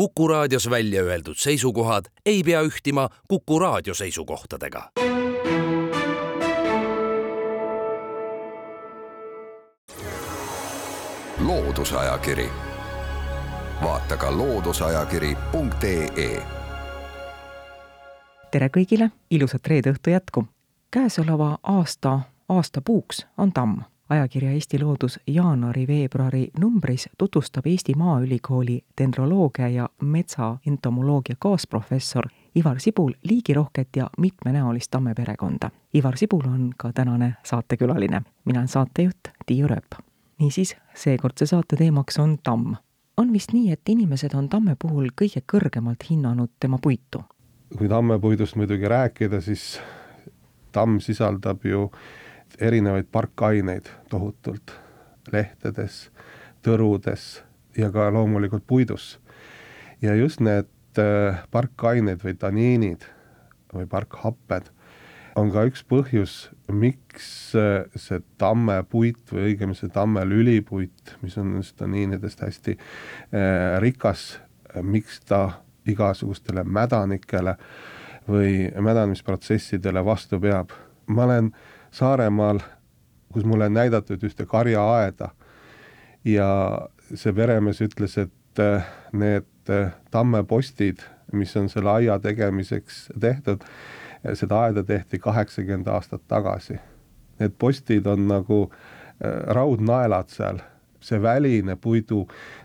Kuku raadios välja öeldud seisukohad ei pea ühtima Kuku raadio seisukohtadega. loodusajakiri, vaata ka looduseajakiri.ee. tere kõigile, ilusat reede õhtu jätku. käesoleva aasta aastapuuks on tamm ajakirja Eesti Loodus jaanuari-veebruari numbris tutvustab Eesti Maaülikooli dendroloogia ja metsaentomoloogia kaasprofessor Ivar Sibul liigirohket ja mitmenäolist tammeperekonda. Ivar Sibul on ka tänane saatekülaline. mina olen saatejuht Tiiu Rööp. niisiis, seekordse saate teemaks on tamm. on vist nii, et inimesed on tamme puhul kõige kõrgemalt hinnanud tema puitu? kui tammepuidust muidugi rääkida, siis tamm sisaldab ju erinevaid parkaineid tohutult lehtedes, tõrudes ja ka loomulikult puidus. ja just need äh, parkained või taniinid või parkhapped on ka üks põhjus, miks äh, see tammepuit või õigemini see tamme lülipuit, mis on nendest taniinidest hästi äh, rikas, miks ta igasugustele mädanikele või mädanemisprotsessidele vastu peab. ma olen Saaremaal, kus mulle on näidatud ühte karjaaeda. Ja see peremees ütles, et äh, need äh, tammepostid, mis on selle aia tegemiseks tehtud, äh, seda aeda tehti kaheksakümmend aastat tagasi. Need postid on nagu raudnaelad seal, see väline puidu,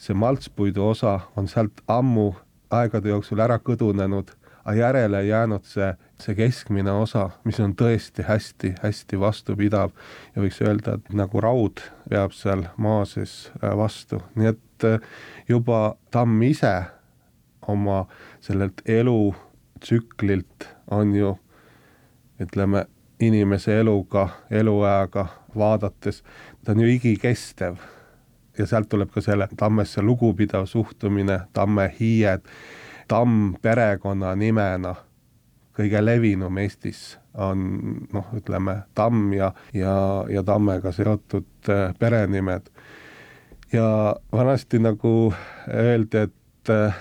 see maltspuidu osa on sealt ammu aegade jooksul ära kõdunenud aga järele jäänud see, see keskmine osa, mis on tõesti hästi-hästi vastupidav ja võiks öelda, et nagu raud peab seal maa sees äh, vastu, nii et äh, juba tamm ise oma sellelt elutsüklilt on ju ütleme, inimese eluga, eluajaga vaadates, ta on ju igikestev. Ja sealt tuleb ka selle tammesse lugupidav suhtumine, tamme hiied tamm perekonnanimena kõige levinum Eestis on noh, ütleme tamm ja, ja, ja tammega seotud äh, perenimed. ja vanasti nagu öeldi, et, äh,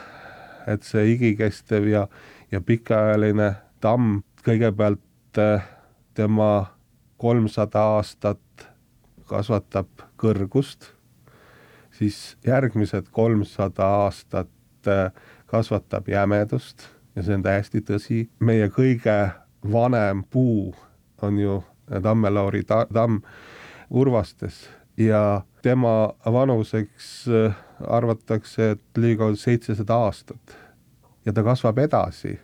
et see igikestev ja, ja pikaajaline tamm kõigepealt äh, tema kolmsada aastat kasvatab kõrgust, siis järgmised kolmsada aastat kasvatab jämedust ja see on täiesti tõsi. meie kõige vanem puu on ju tammelauri ta tamm Urvastes ja tema vanuseks äh, arvatakse, et ligikaudu seitsesada aastat ja ta kasvab edasi.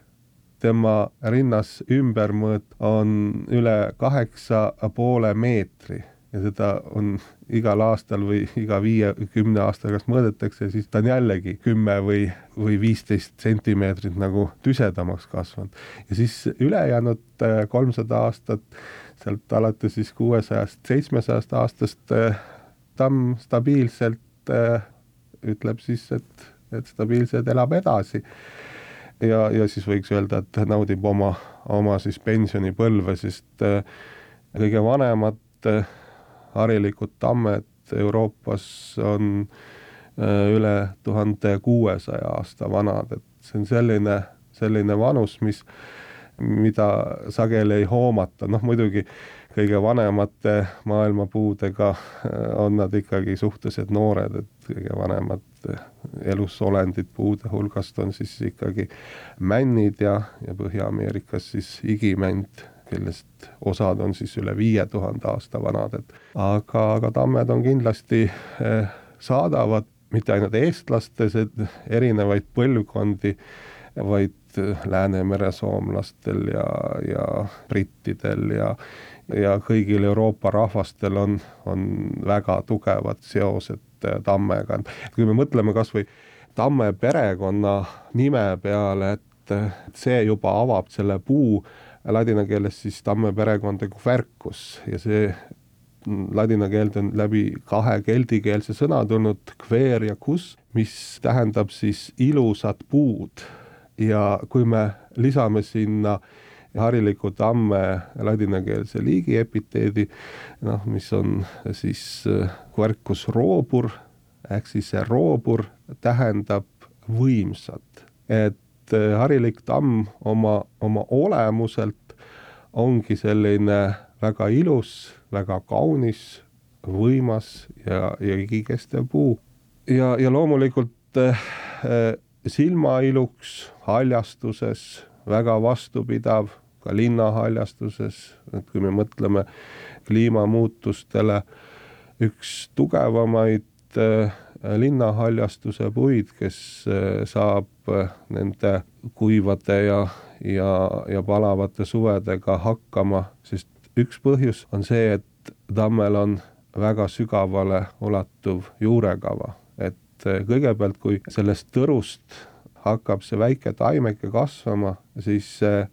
tema rinnas ümbermõõt on üle kaheksa poole meetri ja seda on igal aastal või iga viie-kümne aasta tagant mõõdetakse, siis ta on jällegi kümme või, või viisteist sentimeetrit nagu tüsedamaks kasvanud. ja siis ülejäänud äh, kolmsada aastat, sealt alates siis kuuesajast, seitsmesajast aastast äh, tamm stabiilselt äh, ütleb siis, et, et stabiilselt elab edasi. ja, ja siis võiks öelda, et naudib oma, oma siis pensionipõlve, sest kõige vanemad harilikud tammed Euroopas on äh, üle tuhande kuuesaja aasta vanad, et see on selline, selline vanus, mis, mida sageli ei hoomata, noh muidugi kõige vanemate maailmapuudega äh, on nad ikkagi suhteliselt noored, et kõige vanemad äh, elusolendid puude hulgast on siis ikkagi männid ja, ja Põhja-Ameerikas siis igimänd kellest osad on siis üle viie tuhande aasta vanad, et aga, aga tammed on kindlasti eh, saadavad mitte ainult eestlastes, et erinevaid põlvkondi, vaid Läänemere soomlastel ja, ja brittidel ja, ja kõigil Euroopa rahvastel on, on väga tugevad seosed eh, tammega. kui me mõtleme kas või tamme perekonna nime peale, et see juba avab selle puu ladina keeles siis tamme perekonda Quercus ja see ladina keelde on läbi kahe keldikeelse sõna tulnud quer ja cus, mis tähendab siis ilusat puud. ja kui me lisame sinna hariliku tamme ladinakeelse liigi epiteedi, noh, mis on siis äh, quercus robur ehk siis see robur tähendab võimsad, et äh, harilik tamm oma, oma olemuselt ongi selline väga ilus, väga kaunis, võimas ja, ja igikestev puu. ja, ja loomulikult äh, silmailuks haljastuses väga vastupidav, ka linnahaljastuses, et kui me mõtleme kliimamuutustele, üks tugevamaid äh, linnahaljastuse puid, kes äh, saab äh, nende kuivade ja, ja, ja palavate suvedega hakkama, sest üks põhjus on see, et tammel on väga sügavale ulatuv juurekava, et kõigepealt, kui sellest tõrust hakkab see väike taimeke kasvama, siis see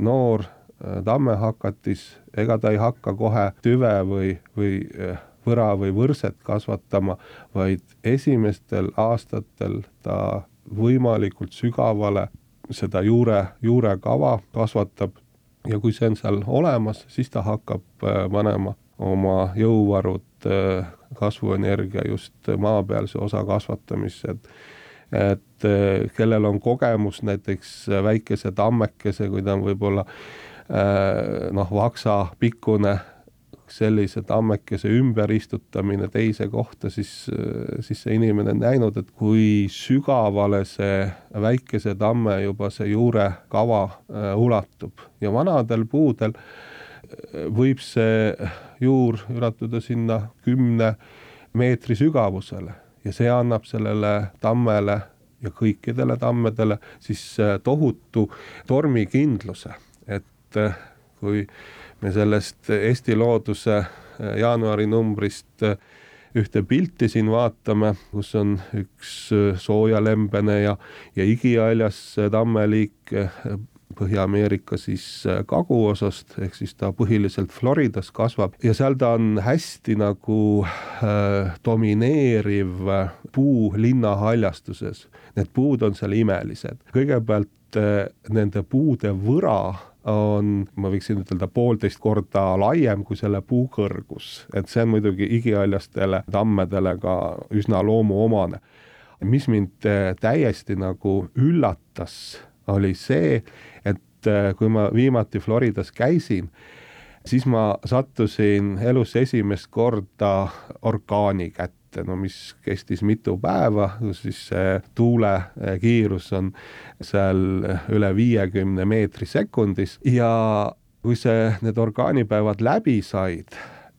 noor äh, tammehakatis, ega ta ei hakka kohe tüve või, või äh, võra või võrset kasvatama, vaid esimestel aastatel ta võimalikult sügavale seda juure, juurekava kasvatab. Ja kui see on seal olemas, siis ta hakkab äh, panema oma jõuvarud kasvuenergia just maapealse osa kasvatamisse, et et eh, kellel on kogemus näiteks väikese tammekese, kui ta on võib-olla noh, vaksa pikkune, sellise tammekese ümberistutamine teise kohta, siis, siis see inimene on näinud, et kui sügavale see väikese tamme juba see juurekava eh, ulatub. Ja vanadel puudel võib see juur ulatuda sinna kümne meetri sügavusele. Ja see annab sellele tammele ja kõikidele tammedele siis äh, tohutu tormikindluse, et äh, kui me sellest Eesti looduse äh, jaanuarinumbrist ühte pilti siin vaatame, kus on üks soojalembene ja, ja igihaljas tammeliik Põhja-Ameerika siis äh, kaguosast, ehk siis ta põhiliselt Floridas kasvab ja seal ta on hästi nagu äh, domineeriv äh, puu linnahaljastuses. Need puud on seal imelised, kõigepealt äh, nende puude võra on, ma võiksin ütelda, poolteist korda laiem kui selle puu kõrgus, et see on muidugi igihaljastele tammedele ka üsna loomuomane. mis mind äh, täiesti nagu üllatas oli see, et äh, kui ma viimati Floridas käisin, siis ma sattusin elus esimest korda orkaani kätte, no mis kestis mitu päeva, siis see tuulekiirus on seal üle viiekümne meetri sekundis. Ja kui see, need orkaanipäevad läbi said,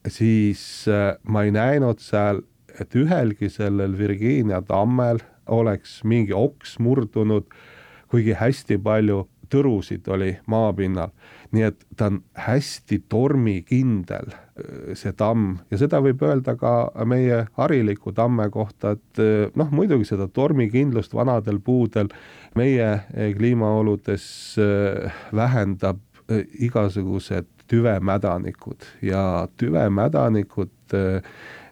siis äh, ma ei näinud seal, et ühelgi sellel Virginia tammel oleks mingi oks murdunud kuigi hästi palju tõrusid oli maapinnal, nii et ta on hästi tormikindel, see tamm, ja seda võib öelda ka meie hariliku tamme kohta, et noh, muidugi seda tormikindlust vanadel puudel meie kliimaoludes vähendab igasugused tüvemädanikud. Ja tüvemädanikud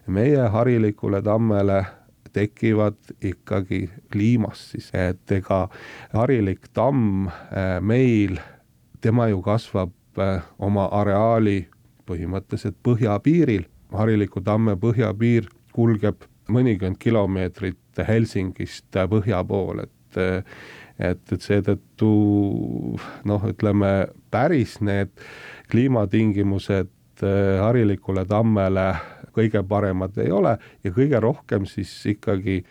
meie harilikule tammele tekivad ikkagi kliimast siis, et ega harilik tamm äh, meil, tema ju kasvab äh, oma areaali põhimõtteliselt põhjapiiril, hariliku tamme põhjapiir kulgeb mõnikümmend kilomeetrit Helsingist põhja poole, et et, et seetõttu noh, ütleme päris need kliimatingimused äh, harilikule tammele kõige paremad ei ole ja kõige rohkem siis ikkagi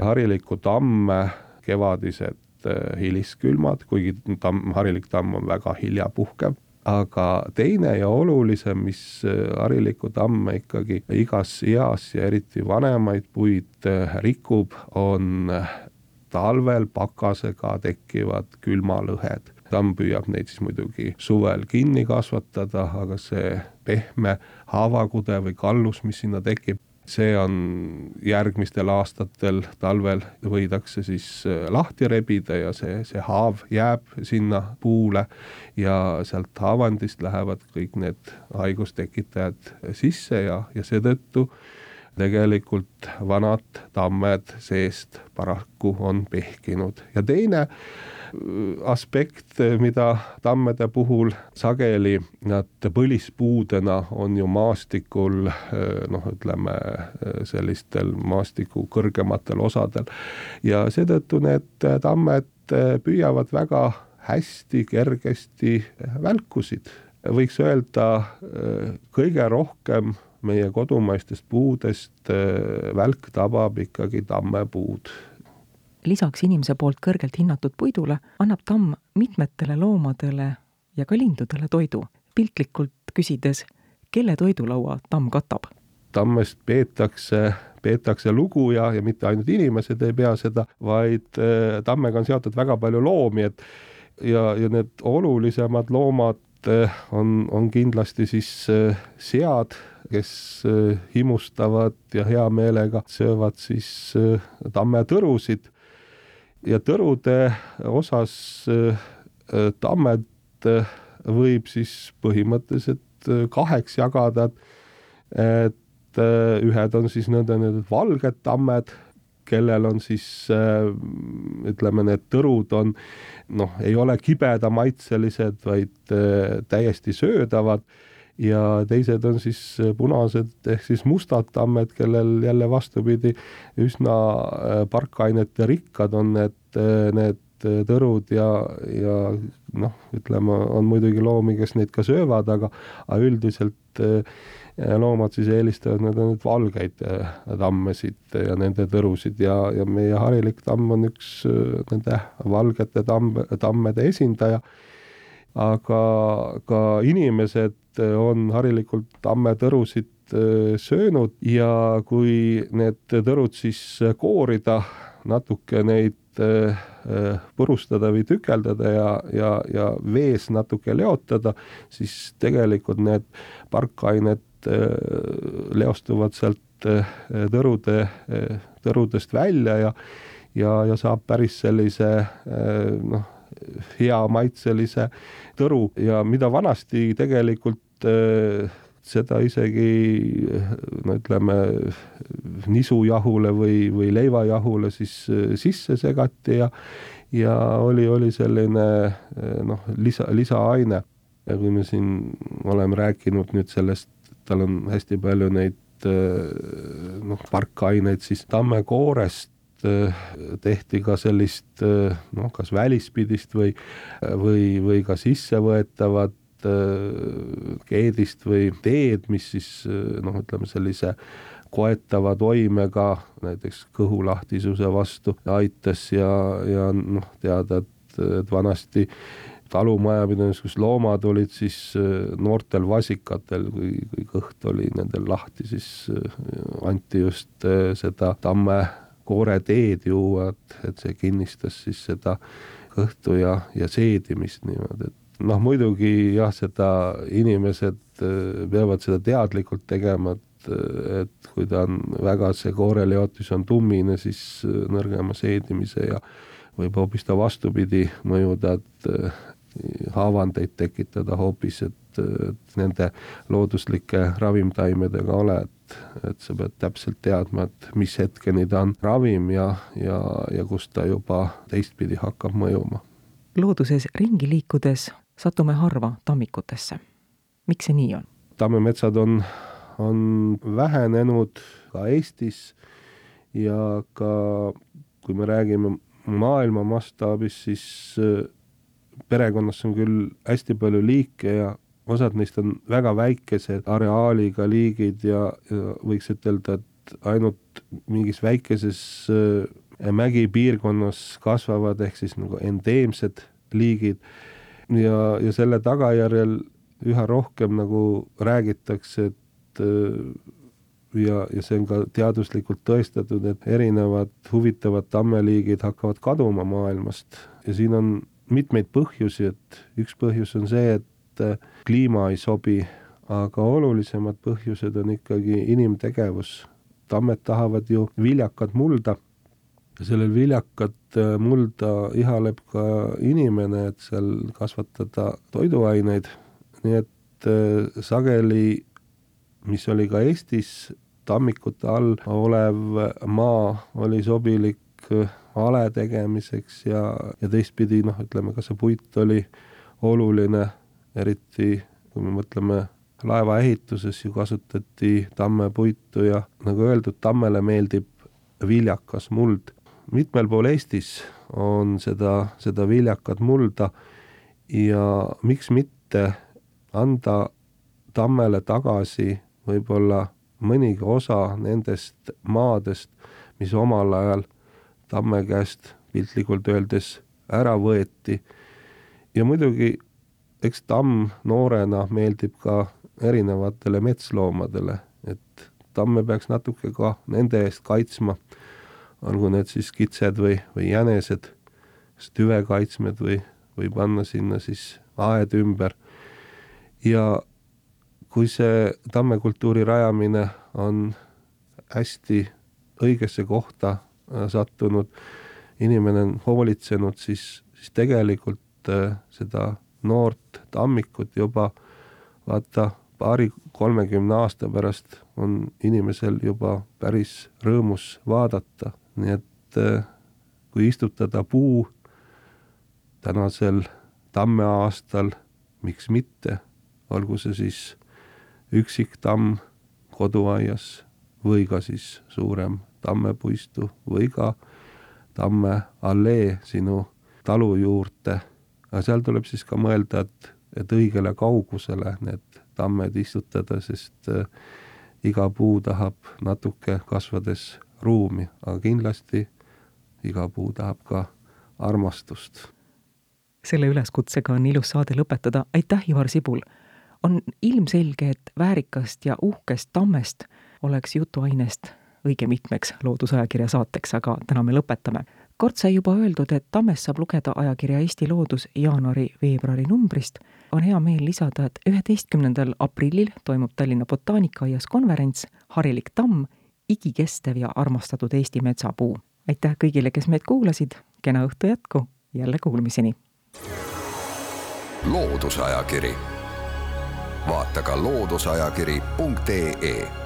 harilikku tamme kevadised äh, hiliskülmad, kuigi tamm, harilik tamm on väga hilja puhkev, aga teine ja olulisem, mis äh, harilikku tamme ikkagi igas eas ja eriti vanemaid puid äh, rikub, on talvel pakasega tekkivad külmalõhed tamm püüab neid siis muidugi suvel kinni kasvatada, aga see pehme haavakude või kallus, mis sinna tekib, see on järgmistel aastatel talvel võidakse siis äh, lahti rebida ja see, see haav jääb sinna puule ja sealt haavandist lähevad kõik need haigustekitajad sisse ja, ja seetõttu tegelikult vanad tammed seest paraku on pehkinud ja teine aspekt, mida tammede puhul sageli nad põlispuudena on ju maastikul noh, ütleme sellistel maastiku kõrgematel osadel ja seetõttu need tammed püüavad väga hästi, kergesti välkusid. võiks öelda kõige rohkem meie kodumaistest puudest välk tabab ikkagi tammepuud lisaks inimese poolt kõrgelt hinnatud puidule annab tamm mitmetele loomadele ja ka lindudele toidu. piltlikult küsides, kelle toidulaua tamm katab? tammest peetakse, peetakse lugu ja, ja mitte ainult inimesed ei pea seda, vaid äh, tammega on seotud väga palju loomi, et ja, ja need olulisemad loomad äh, on, on kindlasti siis äh, sead, kes himustavad ja hea meelega söövad siis tammetõrusid ja tõrude osas äh, tammed äh, võib siis põhimõtteliselt äh, kaheks jagada, et ühed on siis nõndanimetatud valged tammed, kellel on siis ütleme, need tõrud on noh, ei ole kibedamaitselised, vaid täiesti söödavad ja teised on siis punased ehk siis mustad tammed, kellel jälle vastupidi üsna äh, parkainete rikkad on need, äh, need tõrud ja, ja noh, ütleme, on muidugi loomi, kes neid ka söövad, aga, aga üldiselt äh, loomad siis eelistavad need, need valgeid tammesid ja nende tõrusid ja, ja meie harilik tamm on üks nende valgete tamm, tammede esindaja. Aga ka inimesed on harilikult tammetõrusid äh, söönud ja kui need tõrud siis koorida, natuke neid äh, purustada või tükeldada ja, ja, ja vees natuke leotada, siis tegelikult need parkained äh, leostuvad sealt tõrude, tõrudest välja ja ja, ja saab päris sellise noh, hea maitselise tõru ja mida vanasti tegelikult äh, seda isegi no ütleme, nisujahule või, või leivajahule siis äh, sisse segati ja ja oli, oli selline noh, lisa, lisaaine. ja kui me siin oleme rääkinud nüüd sellest, tal on hästi palju neid noh, parkaineid, siis tammekoorest tehti ka sellist äh, noh, kas välispidist või, või, või ka sissevõetavat keedist või teed, mis siis noh, ütleme sellise koetava toimega näiteks kõhulahtisuse vastu aitas ja, ja noh, teada, et, et vanasti talumajapidamises, kus loomad olid siis noortel vasikatel, kui, kui kõht oli nendel lahti, siis anti just seda tamme kooreteed juuvad, et see kinnistas siis seda kõhtu ja, ja seedimist niimoodi, et noh, muidugi jah, seda inimesed äh, peavad seda teadlikult tegema, et, et kui ta on väga, see kooreleotis on tummine, siis äh, nõrgema seedimise ja võib hoopis ta vastupidi mõjuda, et äh, haavandeid tekitada hoopis, et, et nende looduslike ravimtaimedega ole, et sa pead täpselt teadma, et mis hetkeni ta on ravim ja, ja, ja kus ta juba teistpidi hakkab mõjuma. looduses ringi liikudes satume harva tammikutesse. miks see nii on? tammemetsad on, on vähenenud ka Eestis ja ka kui me räägime maailma mastaabis, siis perekonnas on küll hästi palju liike ja osad neist on väga väikese areaaliga liigid ja, ja võiks ütelda, et ainult mingis väikeses äh, mägipiirkonnas kasvavad, ehk siis nagu endeemsed liigid. Ja, ja selle tagajärjel üha rohkem nagu räägitakse, et äh, ja, ja see on ka teaduslikult tõestatud, et erinevad huvitavad tammeliigid hakkavad kaduma maailmast. Ja siin on mitmeid põhjusi, et üks põhjus on see, et et kliima ei sobi, aga olulisemad põhjused on ikkagi inimtegevus. tammed tahavad ju viljakat mulda ja sellel viljakat äh, mulda ihaleb ka inimene, et seal kasvatada toiduaineid, nii et äh, sageli, mis oli ka Eestis tammikute all olev maa oli sobilik ale tegemiseks ja, ja teistpidi noh, ütleme ka see puit oli oluline, eriti kui me mõtleme laevaehituses ju kasutati tammepuitu ja nagu öeldud, tammele meeldib viljakas muld. mitmel pool Eestis on seda, seda viljakat mulda ja miks mitte anda tammele tagasi võib-olla mõnigi osa nendest maadest, mis omal ajal tamme käest piltlikult öeldes ära võeti. ja muidugi eks tamm noorena meeldib ka erinevatele metsloomadele, et tamme peaks natuke ka nende eest kaitsma, olgu need siis kitsed või, või jänesed, tüvekaitsmed või, või panna sinna siis aed ümber. ja kui see tammekultuuri rajamine on hästi õigesse kohta sattunud, inimene on hoolitsenud, siis, siis tegelikult äh, seda noort tammikut juba vaata paari-kolmekümne aasta pärast on inimesel juba päris rõõmus vaadata, nii et äh, kui istutada puu tänasel tammeaastal, miks mitte, olgu see siis üksik tamm koduaias või ka siis suurem tammepuistu või ka tammeallee sinu talu juurde. aga seal tuleb siis ka mõelda, et, et õigele kaugusele need tammed istutada, sest äh, iga puu tahab natuke kasvades ruumi, aga kindlasti iga puu tahab ka armastust. selle üleskutsega on ilus saade lõpetada, aitäh, Ivar Sibul! on ilmselge, et väärikast ja uhkest tammest oleks jutuainest õige mitmeks loodusajakirja saateks, aga täna me lõpetame. kord sai juba öeldud, et tammest saab lugeda ajakirja Eesti Loodus jaanuari-veebruari numbrist, on hea meel lisada, et üheteistkümnendal aprillil toimub Tallinna botaanikaaias konverents Harilik tamm, igikestev ja armastatud Eesti metsapuu. aitäh kõigile, kes meid kuulasid, kena õhtu jätku, jälle kuulmiseni! loodusajakiri vaata ka looduseajakiri.ee